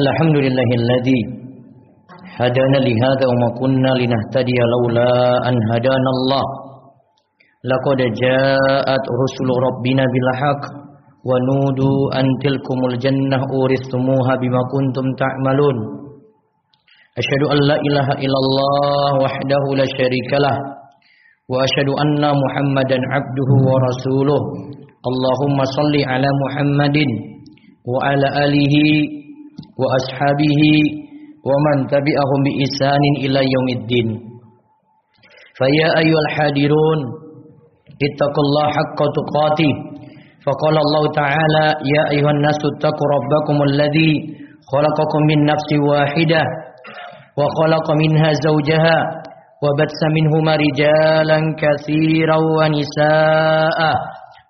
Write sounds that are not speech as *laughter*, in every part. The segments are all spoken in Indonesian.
الحمد لله الذي هدانا لهذا وما كنا لنهتدي لولا أن هدانا الله لقد جاءت رسل ربنا بالحق ونودوا أن تلكم الجنة أورثتموها بما كنتم تعملون أشهد أن لا إله إلا الله وحده لا شريك له وأشهد أن محمدا عبده ورسوله اللهم صل على محمد وعلى آله وأصحابه ومن تبعهم بإحسان إلى يوم الدين. فيا أيها الحاضرون اتقوا الله حق تقاته. فقال الله تعالى يا أيها الناس اتقوا ربكم الذي خلقكم من نفس واحدة وخلق منها زوجها وبث منهما رجالا كثيرا ونساء.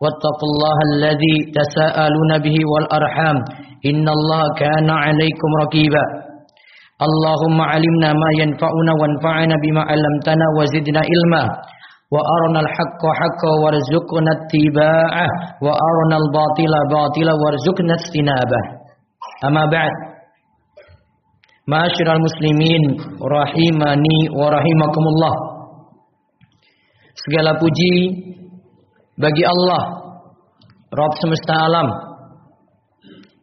واتقوا الله الذي تساءلون به والأرحام. innallaha kana 'alaikum raqiba. Allahumma 'alimna ma yanfa'una wanfa'na bima 'allamtana wa zidna ilma. Wa arinal haqqa haqqa warzuqna ittiba'ah wa arinal batila batila warzuqna ijtinabah Ma'asyiral muslimin rahimani wa rahimakumullah. Segala puji bagi Allah Rabb semesta alam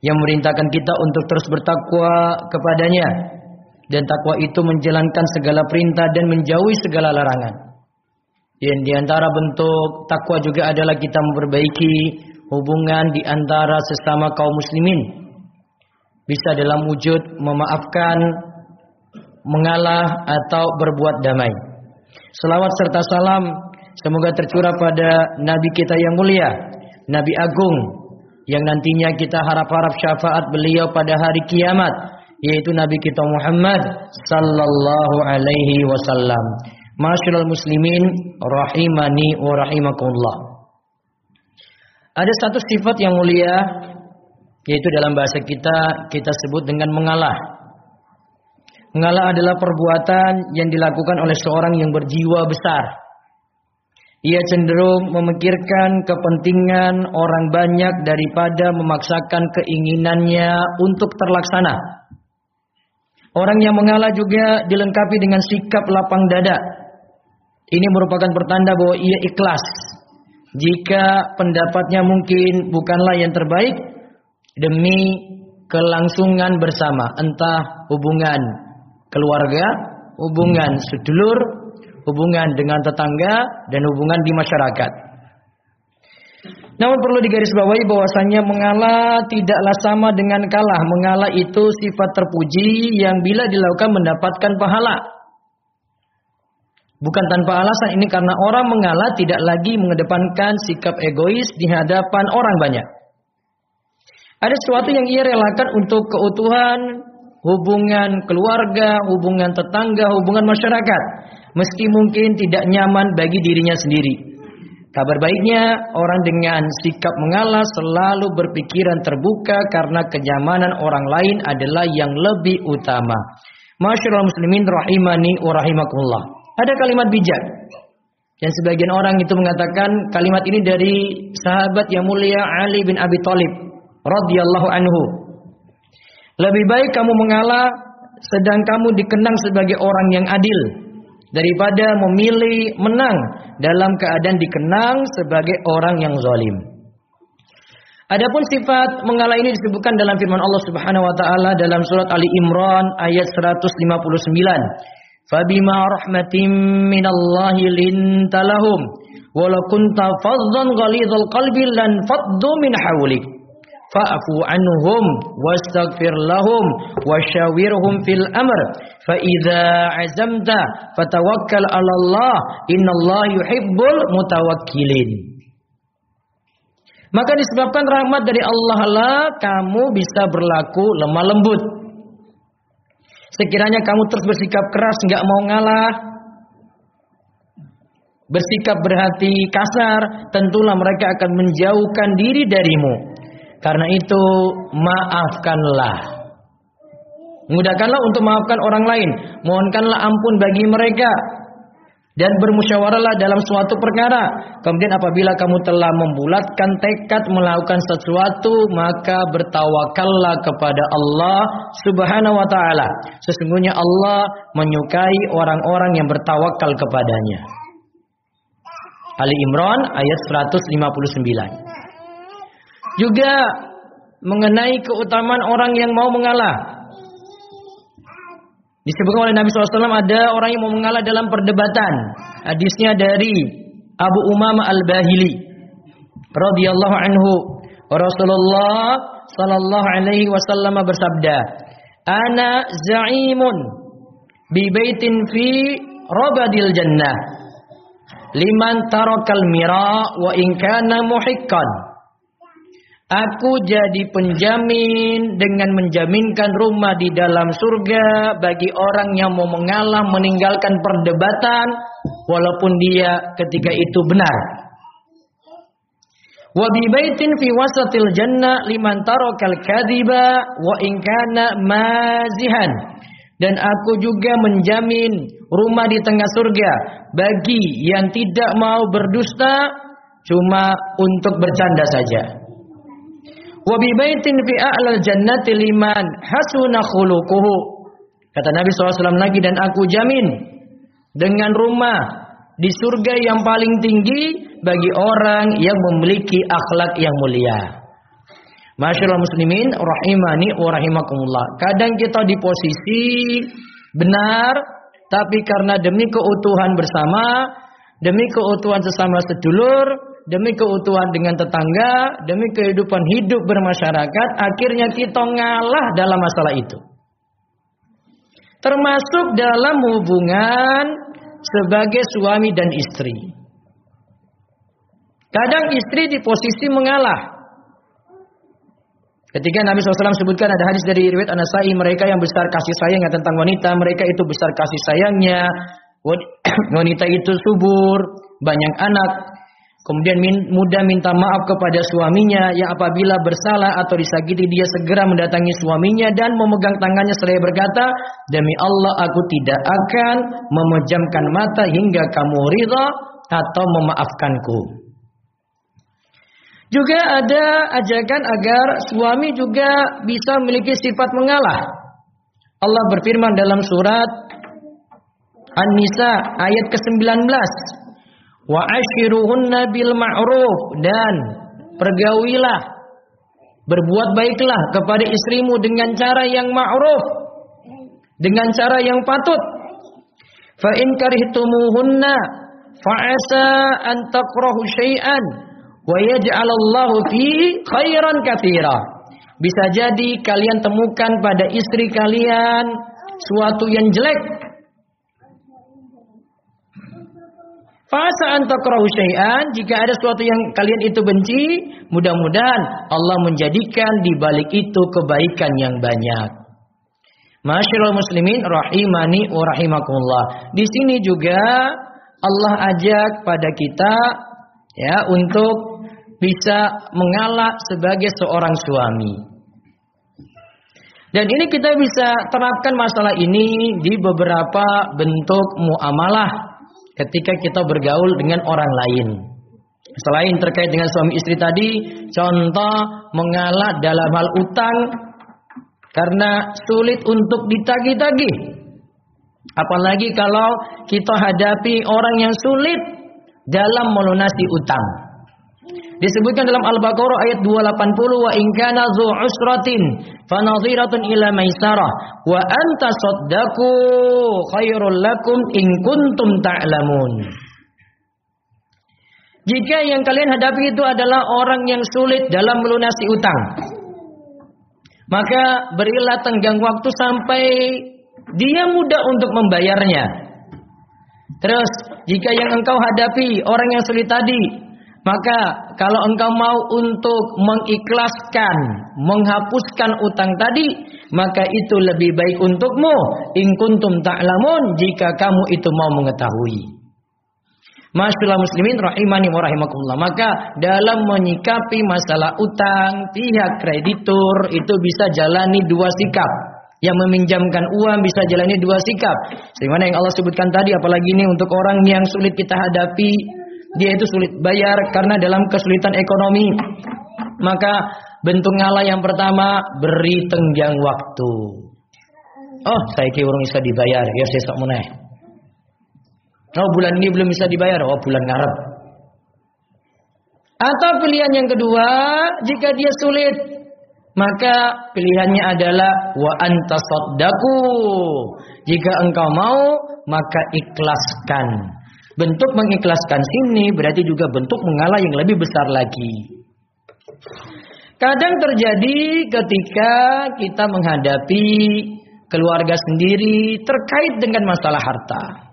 yang merintahkan kita untuk terus bertakwa kepadanya dan takwa itu menjalankan segala perintah dan menjauhi segala larangan. Dan di antara bentuk takwa juga adalah kita memperbaiki hubungan di antara sesama kaum muslimin. Bisa dalam wujud memaafkan, mengalah atau berbuat damai. Selawat serta salam semoga tercurah pada nabi kita yang mulia, Nabi Agung yang nantinya kita harap-harap syafaat beliau pada hari kiamat yaitu Nabi kita Muhammad sallallahu alaihi wasallam. Masyaallah muslimin rahimani wa rahimakumullah. Ada satu sifat yang mulia yaitu dalam bahasa kita kita sebut dengan mengalah. Mengalah adalah perbuatan yang dilakukan oleh seorang yang berjiwa besar. Ia cenderung memikirkan kepentingan orang banyak daripada memaksakan keinginannya untuk terlaksana. Orang yang mengalah juga dilengkapi dengan sikap lapang dada. Ini merupakan pertanda bahwa ia ikhlas. Jika pendapatnya mungkin bukanlah yang terbaik demi kelangsungan bersama, entah hubungan keluarga, hubungan sedulur, hubungan dengan tetangga, dan hubungan di masyarakat. Namun perlu digarisbawahi bahwasannya mengalah tidaklah sama dengan kalah. Mengalah itu sifat terpuji yang bila dilakukan mendapatkan pahala. Bukan tanpa alasan ini karena orang mengalah tidak lagi mengedepankan sikap egois di hadapan orang banyak. Ada sesuatu yang ia relakan untuk keutuhan hubungan keluarga, hubungan tetangga, hubungan masyarakat. Meski mungkin tidak nyaman bagi dirinya sendiri. Kabar baiknya, orang dengan sikap mengalah selalu berpikiran terbuka karena kenyamanan orang lain adalah yang lebih utama. Masyaallah muslimin rahimani wa. Ada kalimat bijak. Dan sebagian orang itu mengatakan kalimat ini dari sahabat yang mulia Ali bin Abi Thalib radhiyallahu anhu. Lebih baik kamu mengalah sedang kamu dikenang sebagai orang yang adil daripada memilih menang dalam keadaan dikenang sebagai orang yang zalim. Adapun sifat mengalah ini disebutkan dalam firman Allah Subhanahu wa taala dalam surat Ali Imran ayat 159. Fabima rahmatin minallahi lintalahum walau kunta faddan ghalidhal qalbi lan faddu min hawlik fa'fu anhum wastaghfir lahum wasyawirhum fil amr. Fa idza azamta fatawakkal 'ala Allah innallaha yuhibbul mutawakkilin. Maka disebabkan rahmat dari Allah lah kamu bisa berlaku lemah lembut. Sekiranya kamu terus bersikap keras nggak mau ngalah bersikap berhati kasar tentulah mereka akan menjauhkan diri darimu karena itu maafkanlah. Mudahkanlah untuk maafkan orang lain. Mohonkanlah ampun bagi mereka. dan bermusyawarahlah dalam suatu perkara. Kemudian apabila kamu telah membulatkan tekad melakukan sesuatu, maka bertawakallah kepada Allah Subhanahu wa taala. Sesungguhnya Allah menyukai orang-orang yang bertawakal kepadanya. Ali Imran ayat 159. Juga mengenai keutamaan orang yang mau mengalah. Disebutkan oleh Nabi SAW ada orang yang mau mengalah dalam perdebatan. Hadisnya dari Abu Umamah Al-Bahili radhiyallahu anhu. Rasulullah sallallahu alaihi wasallam bersabda, "Ana za'imun bi baitin fi rabadil jannah liman tarakal mira wa in kana muhiqqan." Aku jadi penjamin dengan menjaminkan rumah di dalam surga bagi orang yang mau mengalah meninggalkan perdebatan walaupun dia ketika itu benar. Wa bi fi wasatil jannah liman tarakal kadhiba wa in kana mazihan. Dan aku juga menjamin rumah di tengah surga bagi yang tidak mau berdusta cuma untuk bercanda saja. Wa bi baitin fi a'lal jannati liman hasuna khuluquhu. Kata Nabi SAW lagi dan aku jamin dengan rumah di surga yang paling tinggi bagi orang yang memiliki akhlak yang mulia. Masyaallah muslimin rahimani wa rahimakumullah. Kadang kita di posisi benar tapi karena demi keutuhan bersama, demi keutuhan sesama sedulur, demi keutuhan dengan tetangga, demi kehidupan hidup bermasyarakat, akhirnya kita ngalah dalam masalah itu. Termasuk dalam hubungan sebagai suami dan istri. Kadang istri di posisi mengalah. Ketika Nabi SAW sebutkan ada hadis dari riwayat Anasai mereka yang besar kasih sayangnya tentang wanita, mereka itu besar kasih sayangnya, *coughs* wanita itu subur, banyak anak, Kemudian mudah minta maaf kepada suaminya yang apabila bersalah atau disakiti dia segera mendatangi suaminya dan memegang tangannya seraya berkata, "Demi Allah aku tidak akan memejamkan mata hingga kamu ridha atau memaafkanku." Juga ada ajakan agar suami juga bisa memiliki sifat mengalah. Allah berfirman dalam surat An-Nisa ayat ke-19 wa ashiruhunna bil ma'ruf. Dan pergaulilah berbuat baiklah kepada istrimu dengan cara yang ma'ruf dengan cara yang patut. Fa in karihtumuhunna fa asa an takrahu syai'an wa yaj'alallahu fi khairan katsira. Bisa jadi kalian temukan pada istri kalian suatu yang jelek Fasa antakrahu syai'an jika ada sesuatu yang kalian itu benci, mudah-mudahan Allah menjadikan di balik itu kebaikan yang banyak. Masyaallah muslimin rahimani wa rahimakumullah. Di sini juga Allah ajak pada kita ya untuk bisa mengalah sebagai seorang suami. Dan ini kita bisa terapkan masalah ini di beberapa bentuk muamalah ketika kita bergaul dengan orang lain. Selain terkait dengan suami istri tadi, contoh mengalah dalam hal utang karena sulit untuk ditagih-tagih. Apalagi kalau kita hadapi orang yang sulit dalam melunasi utang. Disebutkan dalam Al-Baqarah ayat 280 wa in kana dzu usratin fanadhiratun ila maisarah wa anta saddaqu khairul lakum in kuntum ta'lamun. Jika yang kalian hadapi itu adalah orang yang sulit dalam melunasi utang, maka berilah tenggang waktu sampai dia mudah untuk membayarnya. Terus, jika yang engkau hadapi orang yang sulit tadi maka kalau engkau mau untuk mengikhlaskan, menghapuskan utang tadi, maka itu lebih baik untukmu. In kuntum ta'lamun jika kamu itu mau mengetahui. Masyaallah muslimin rahimani wa rahimakumullah. Maka dalam menyikapi masalah utang, pihak kreditur itu bisa jalani dua sikap. Yang meminjamkan uang bisa jalani dua sikap. Sebagaimana yang Allah sebutkan tadi, apalagi ini untuk orang yang sulit kita hadapi, dia itu sulit bayar karena dalam kesulitan ekonomi. Maka bentuk ngalah yang pertama beri tenggang waktu. Oh, saya kira orang bisa dibayar, ya saya sok meneh. Oh, bulan ini belum bisa dibayar. Oh, bulan ngarep. Atau pilihan yang kedua, jika dia sulit, maka pilihannya adalah wa antasaddaku. Jika engkau mau, maka ikhlaskan. Bentuk mengikhlaskan sini berarti juga bentuk mengalah yang lebih besar lagi. Kadang terjadi ketika kita menghadapi keluarga sendiri terkait dengan masalah harta.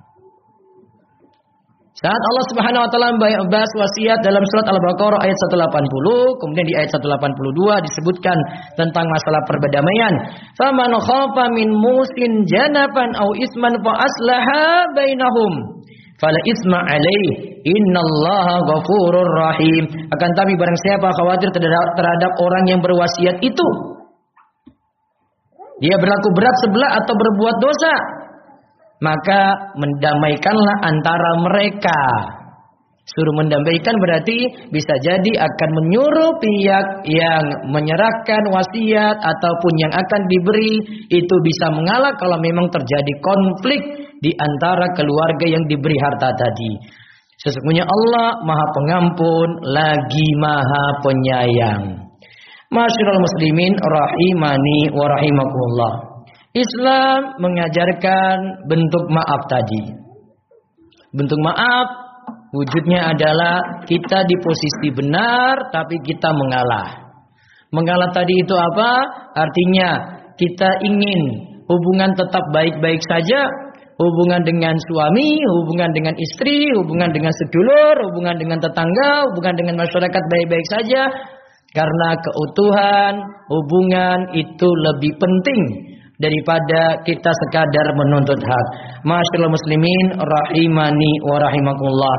Saat Allah Subhanahu wa taala membahas wasiat dalam surat Al-Baqarah ayat 180, kemudian di ayat 182 disebutkan tentang masalah perbedamaian. Faman khafa min musin janapan au isman fa aslaha bainahum fala isma alaih innallaha ghafurur rahim. Akan tapi barang siapa khawatir terhadap orang yang berwasiat itu dia berlaku berat sebelah atau berbuat dosa, maka mendamaikanlah antara mereka. Suruh mendamaikan berarti bisa jadi akan menyuruh pihak yang menyerahkan wasiat ataupun yang akan diberi itu bisa mengalah kalau memang terjadi konflik di antara keluarga yang diberi harta tadi. Sesungguhnya Allah Maha Pengampun lagi Maha Penyayang. Masyarul muslimin rahimani wa rahimakumullah. Islam mengajarkan bentuk maaf tadi. Bentuk maaf wujudnya adalah kita di posisi benar tapi kita mengalah. Mengalah tadi itu apa? Artinya kita ingin hubungan tetap baik-baik saja, hubungan dengan suami, hubungan dengan istri, hubungan dengan sedulur, hubungan dengan tetangga, hubungan dengan masyarakat baik-baik saja. Karena keutuhan hubungan itu lebih penting daripada kita sekadar menuntut hak. Masyaallah muslimin rahimani wa rahimakumullah.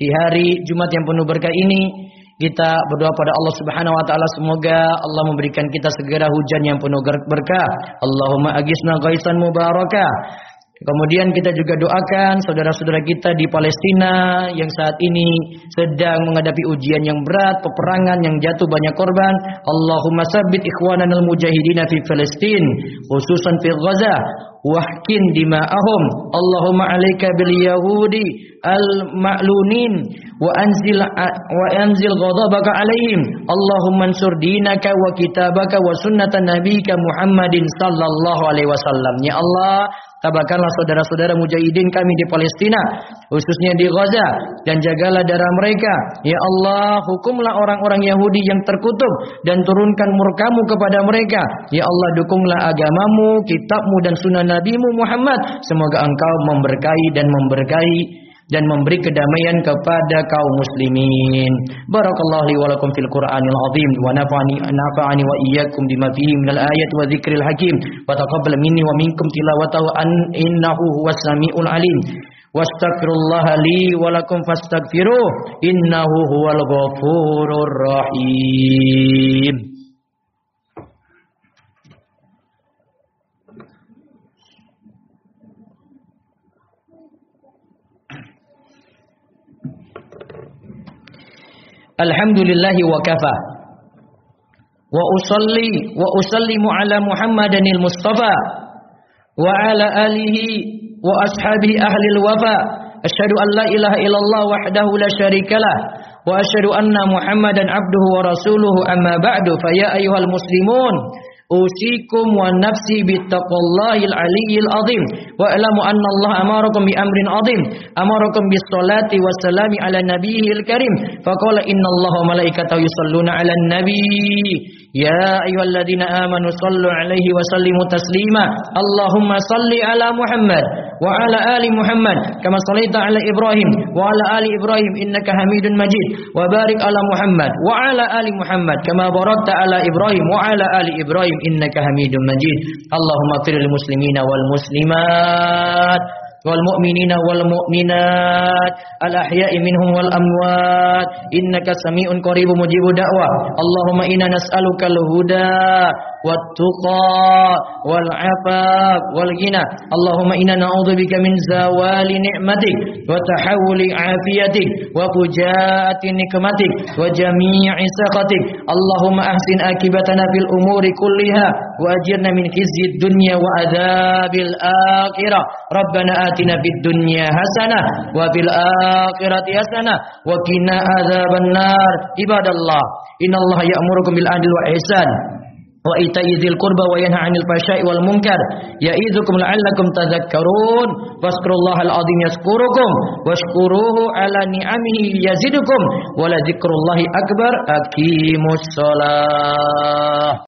Di hari Jumat yang penuh berkah ini kita berdoa pada Allah Subhanahu wa taala semoga Allah memberikan kita segera hujan yang penuh berkah. Allahumma agisna ghaisan mubarakah. Kemudian kita juga doakan saudara-saudara kita di Palestina yang saat ini sedang menghadapi ujian yang berat, peperangan yang jatuh banyak korban. Allahumma sabbit ikhwanana al-mujahidin fi Palestin, khususan fi Gaza, wahkin dima'ahum. Allahumma alaika bil yahudi al-ma'lunin wa anzil wa anzil ghadabaka alaihim. Allahumma ansur dinaka wa kitabaka wa sunnata nabika Muhammadin sallallahu alaihi wasallam. Ya Allah, Tabakanlah saudara-saudara mujahidin kami di Palestina, khususnya di Gaza, dan jagalah darah mereka. Ya Allah, hukumlah orang-orang Yahudi yang terkutuk dan turunkan murkamu kepada mereka. Ya Allah, dukunglah agamamu, kitabmu dan sunnah nabimu Muhammad. Semoga engkau memberkahi dan memberkahi dan memberi kedamaian kepada kaum muslimin. Barakallahu li wa lakum fil Qur'anil azim wa nafa'ani nafa'ani wa iyyakum bima fihi minal ayat wa dzikril hakim wa taqabbal minni wa minkum tilawatahu an innahu huwas samiul alim. Wastaghfirullah li wa lakum fastaghfiruh innahu huwal ghafurur rahim. الحمد لله وكفى وأصلي وأسلم على محمد المصطفى وعلى آله وأصحابه أهل الوفا أشهد أن لا إله إلا الله وحده لا شريك له وأشهد أن محمدا عبده ورسوله أما بعد فيا أيها المسلمون usikum wa nafsi bittaqwallahil aliyyil azim. Wa alamu anna Allah amarakum bi amrin azim. Amarakum bis salati wassalami ala nabiyil karim. Faqala inna Allah wa malaikatahu yusalluna ala nabi ya ayyuhalladzina amanu sallu alaihi wa sallimu taslima Allahumma salli ala Muhammad wa ala ali Muhammad kama sallaita ala Ibrahim wa ala ali Ibrahim innaka Hamidun Majid wa barik ala Muhammad wa ala ali Muhammad kama barakta ala Ibrahim wa ala ali wal mu'minina wal mu'minat al ahya'i minhum wal amwat innaka sami'un qaribun mujibu da'wah Allahumma inna nas'aluka huda wat tuqa wal afaf wal ghina Allahumma inna na'udzubika min zawali ni'matik wa tahawuli afiyatik wa fujaati nikmatik wa jami'i Allahumma ahsin akibatana fil wa min wa Rabbana آتنا في الدنيا حسنة وفي الآخرة حسنة وقنا عذاب النار. عباد الله إن الله يأمركم بالعدل والإحسان وإيتاء ذي القربى وينهى عن الفحشاء والمنكر يعظكم لعلكم تذكرون. فاذكروا الله العظيم يذكركم واشكروه على نعمه يزدكم ولذكر الله أكبر. أقيموا الصلاة.